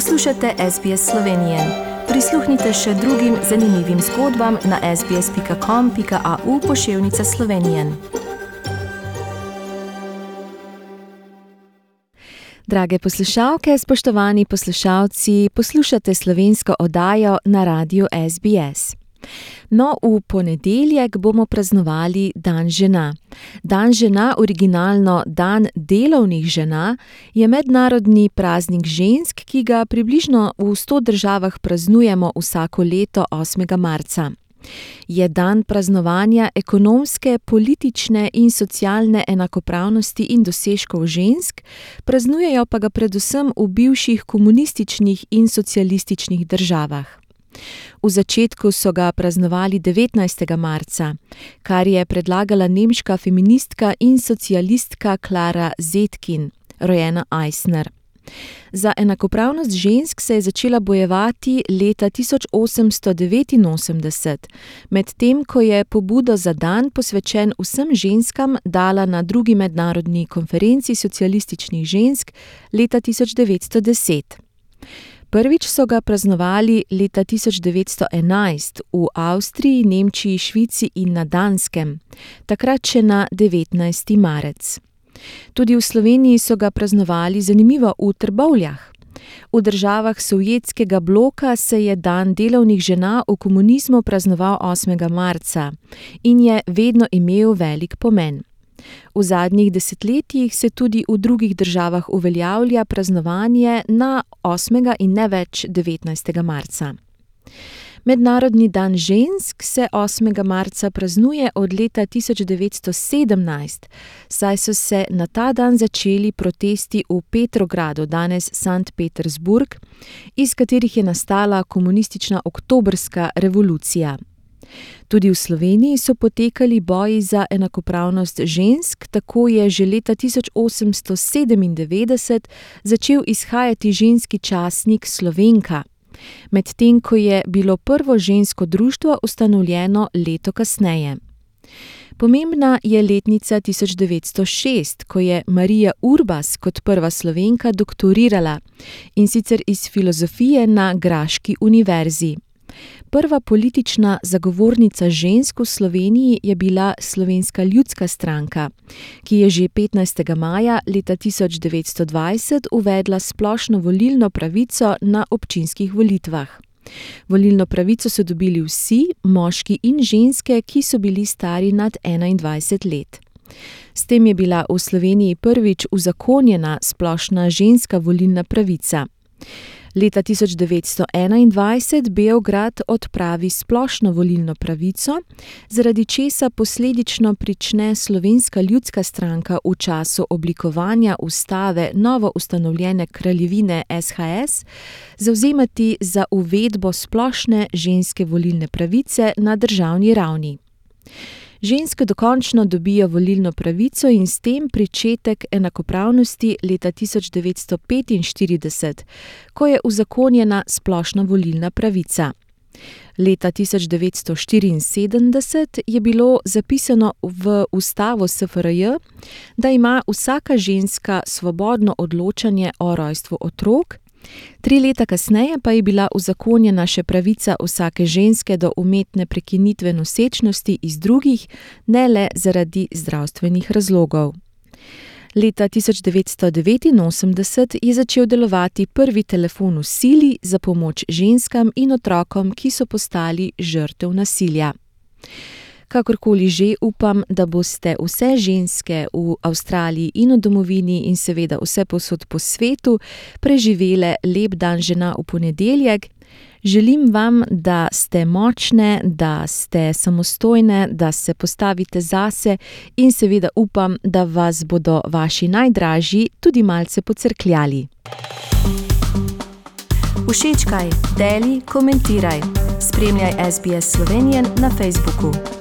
Poslušate SBS Slovenije. Prisluhnite še drugim zanimivim zgodbam na sbsp.com.au pošiljka Slovenije. Drage poslušalke, spoštovani poslušalci, poslušate slovensko oddajo na radiju SBS. No, v ponedeljek bomo praznovali Dan žena. Dan žena, originalno Dan delovnih žena, je mednarodni praznik žensk, ki ga približno v sto državah praznujemo vsako leto 8. marca. Je dan praznovanja ekonomske, politične in socialne enakopravnosti in dosežkov žensk, praznujejo pa ga predvsem v bivših komunističnih in socialističnih državah. V začetku so ga praznovali devetnajstega marca, kar je predlagala nemška feministka in socialistka Klara Zetkin, rojena Eisner. Za enakopravnost žensk se je začela bojevati leta tisoč osemsto devetinosemdeset, medtem ko je pobudo za dan, posvečen vsem ženskam, dala na drugi mednarodni konferenci socialističnih žensk leta tisoč devetsto deset. Prvič so ga praznovali leta tisoč devetsto enajst v Avstriji, Nemčiji, Švici in na Danskem, takrat še na devetnajsti marec. Tudi v Sloveniji so ga praznovali, zanimivo, v Trbovljah. V državah sovjetskega bloka se je dan delovnih žena v komunizmu praznoval osmega marca in je vedno imel velik pomen. V zadnjih desetletjih se tudi v drugih državah uveljavlja praznovanje na osmega in ne več devetnajstega marca. Mednarodni dan žensk se osmega marca praznuje od leta tisoč devetsto sedemnajst, saj so se na ta dan začeli protesti v Petrogradu, danes Sankt Peterburg, iz katerih je nastala komunistična oktobrska revolucija. Tudi v Sloveniji so potekali boji za enakopravnost žensk, tako je že leta tisoč osemsto sedemindevetdeset začel izhajati ženski časnik Slovenka, medtem ko je bilo prvo žensko društvo ustanovljeno leto kasneje. Pomembna je letnica tisoč devetsto šest, ko je Marija Urbas kot prva Slovenka doktorirala, in sicer iz filozofije na graški univerzi. Prva politična zagovornica žensk v Sloveniji je bila Slovenska ljudska stranka, ki je že petnajstega maja leta tisoč devetsto dvajset uvedla splošno volilno pravico na občinskih volitvah. Volilno pravico so dobili vsi, moški in ženske, ki so bili stari nad enaindvajset let. S tem je bila v Sloveniji prvič uzakonjena splošna ženska volilna pravica. Leta tisoč devetsto enaindvajset Beograd odpravi splošno volilno pravico, zaradi česar posledično prične Slovenska ljudska stranka v času oblikovanja ustave novoustanovljene kraljevine SHS zavzemati za uvedbo splošne ženske volilne pravice na državni ravni. Ženske dokončno dobijo volilno pravico in s tem pričetek enakopravnosti leta tisoč devetsto petinštirideset, ko je uzakonjena splošna volilna pravica. Leta tisoč devetsto štiriinsedemdeset je bilo zapisano v ustavo SFRJ, da ima vsaka ženska svobodno odločanje o rojstvu otrok, tri leta kasneje pa je bila uzakonjena še pravica vsake ženske do umetne prekinitve nosečnosti iz drugih, ne le zaradi zdravstvenih razlogov. Leta tisoč devetsto devetinosemdeset je začel delovati prvi telefon v sili za pomoč ženskam in otrokom, ki so postali žrtev nasilja. Kakorkoli že, upam, da boste vse ženske v Avstraliji in v domovini in seveda vsepovsod po svetu preživele lep dan žena v ponedeljek. Želim vam, da ste močne, da ste samostojne, da se postavite zase in seveda upam, da vas bodo vaši najdražji tudi malce pocrkljali. Všečkaj, deli, komentiraj. Spremljaj SBS Slovenijo na Facebooku.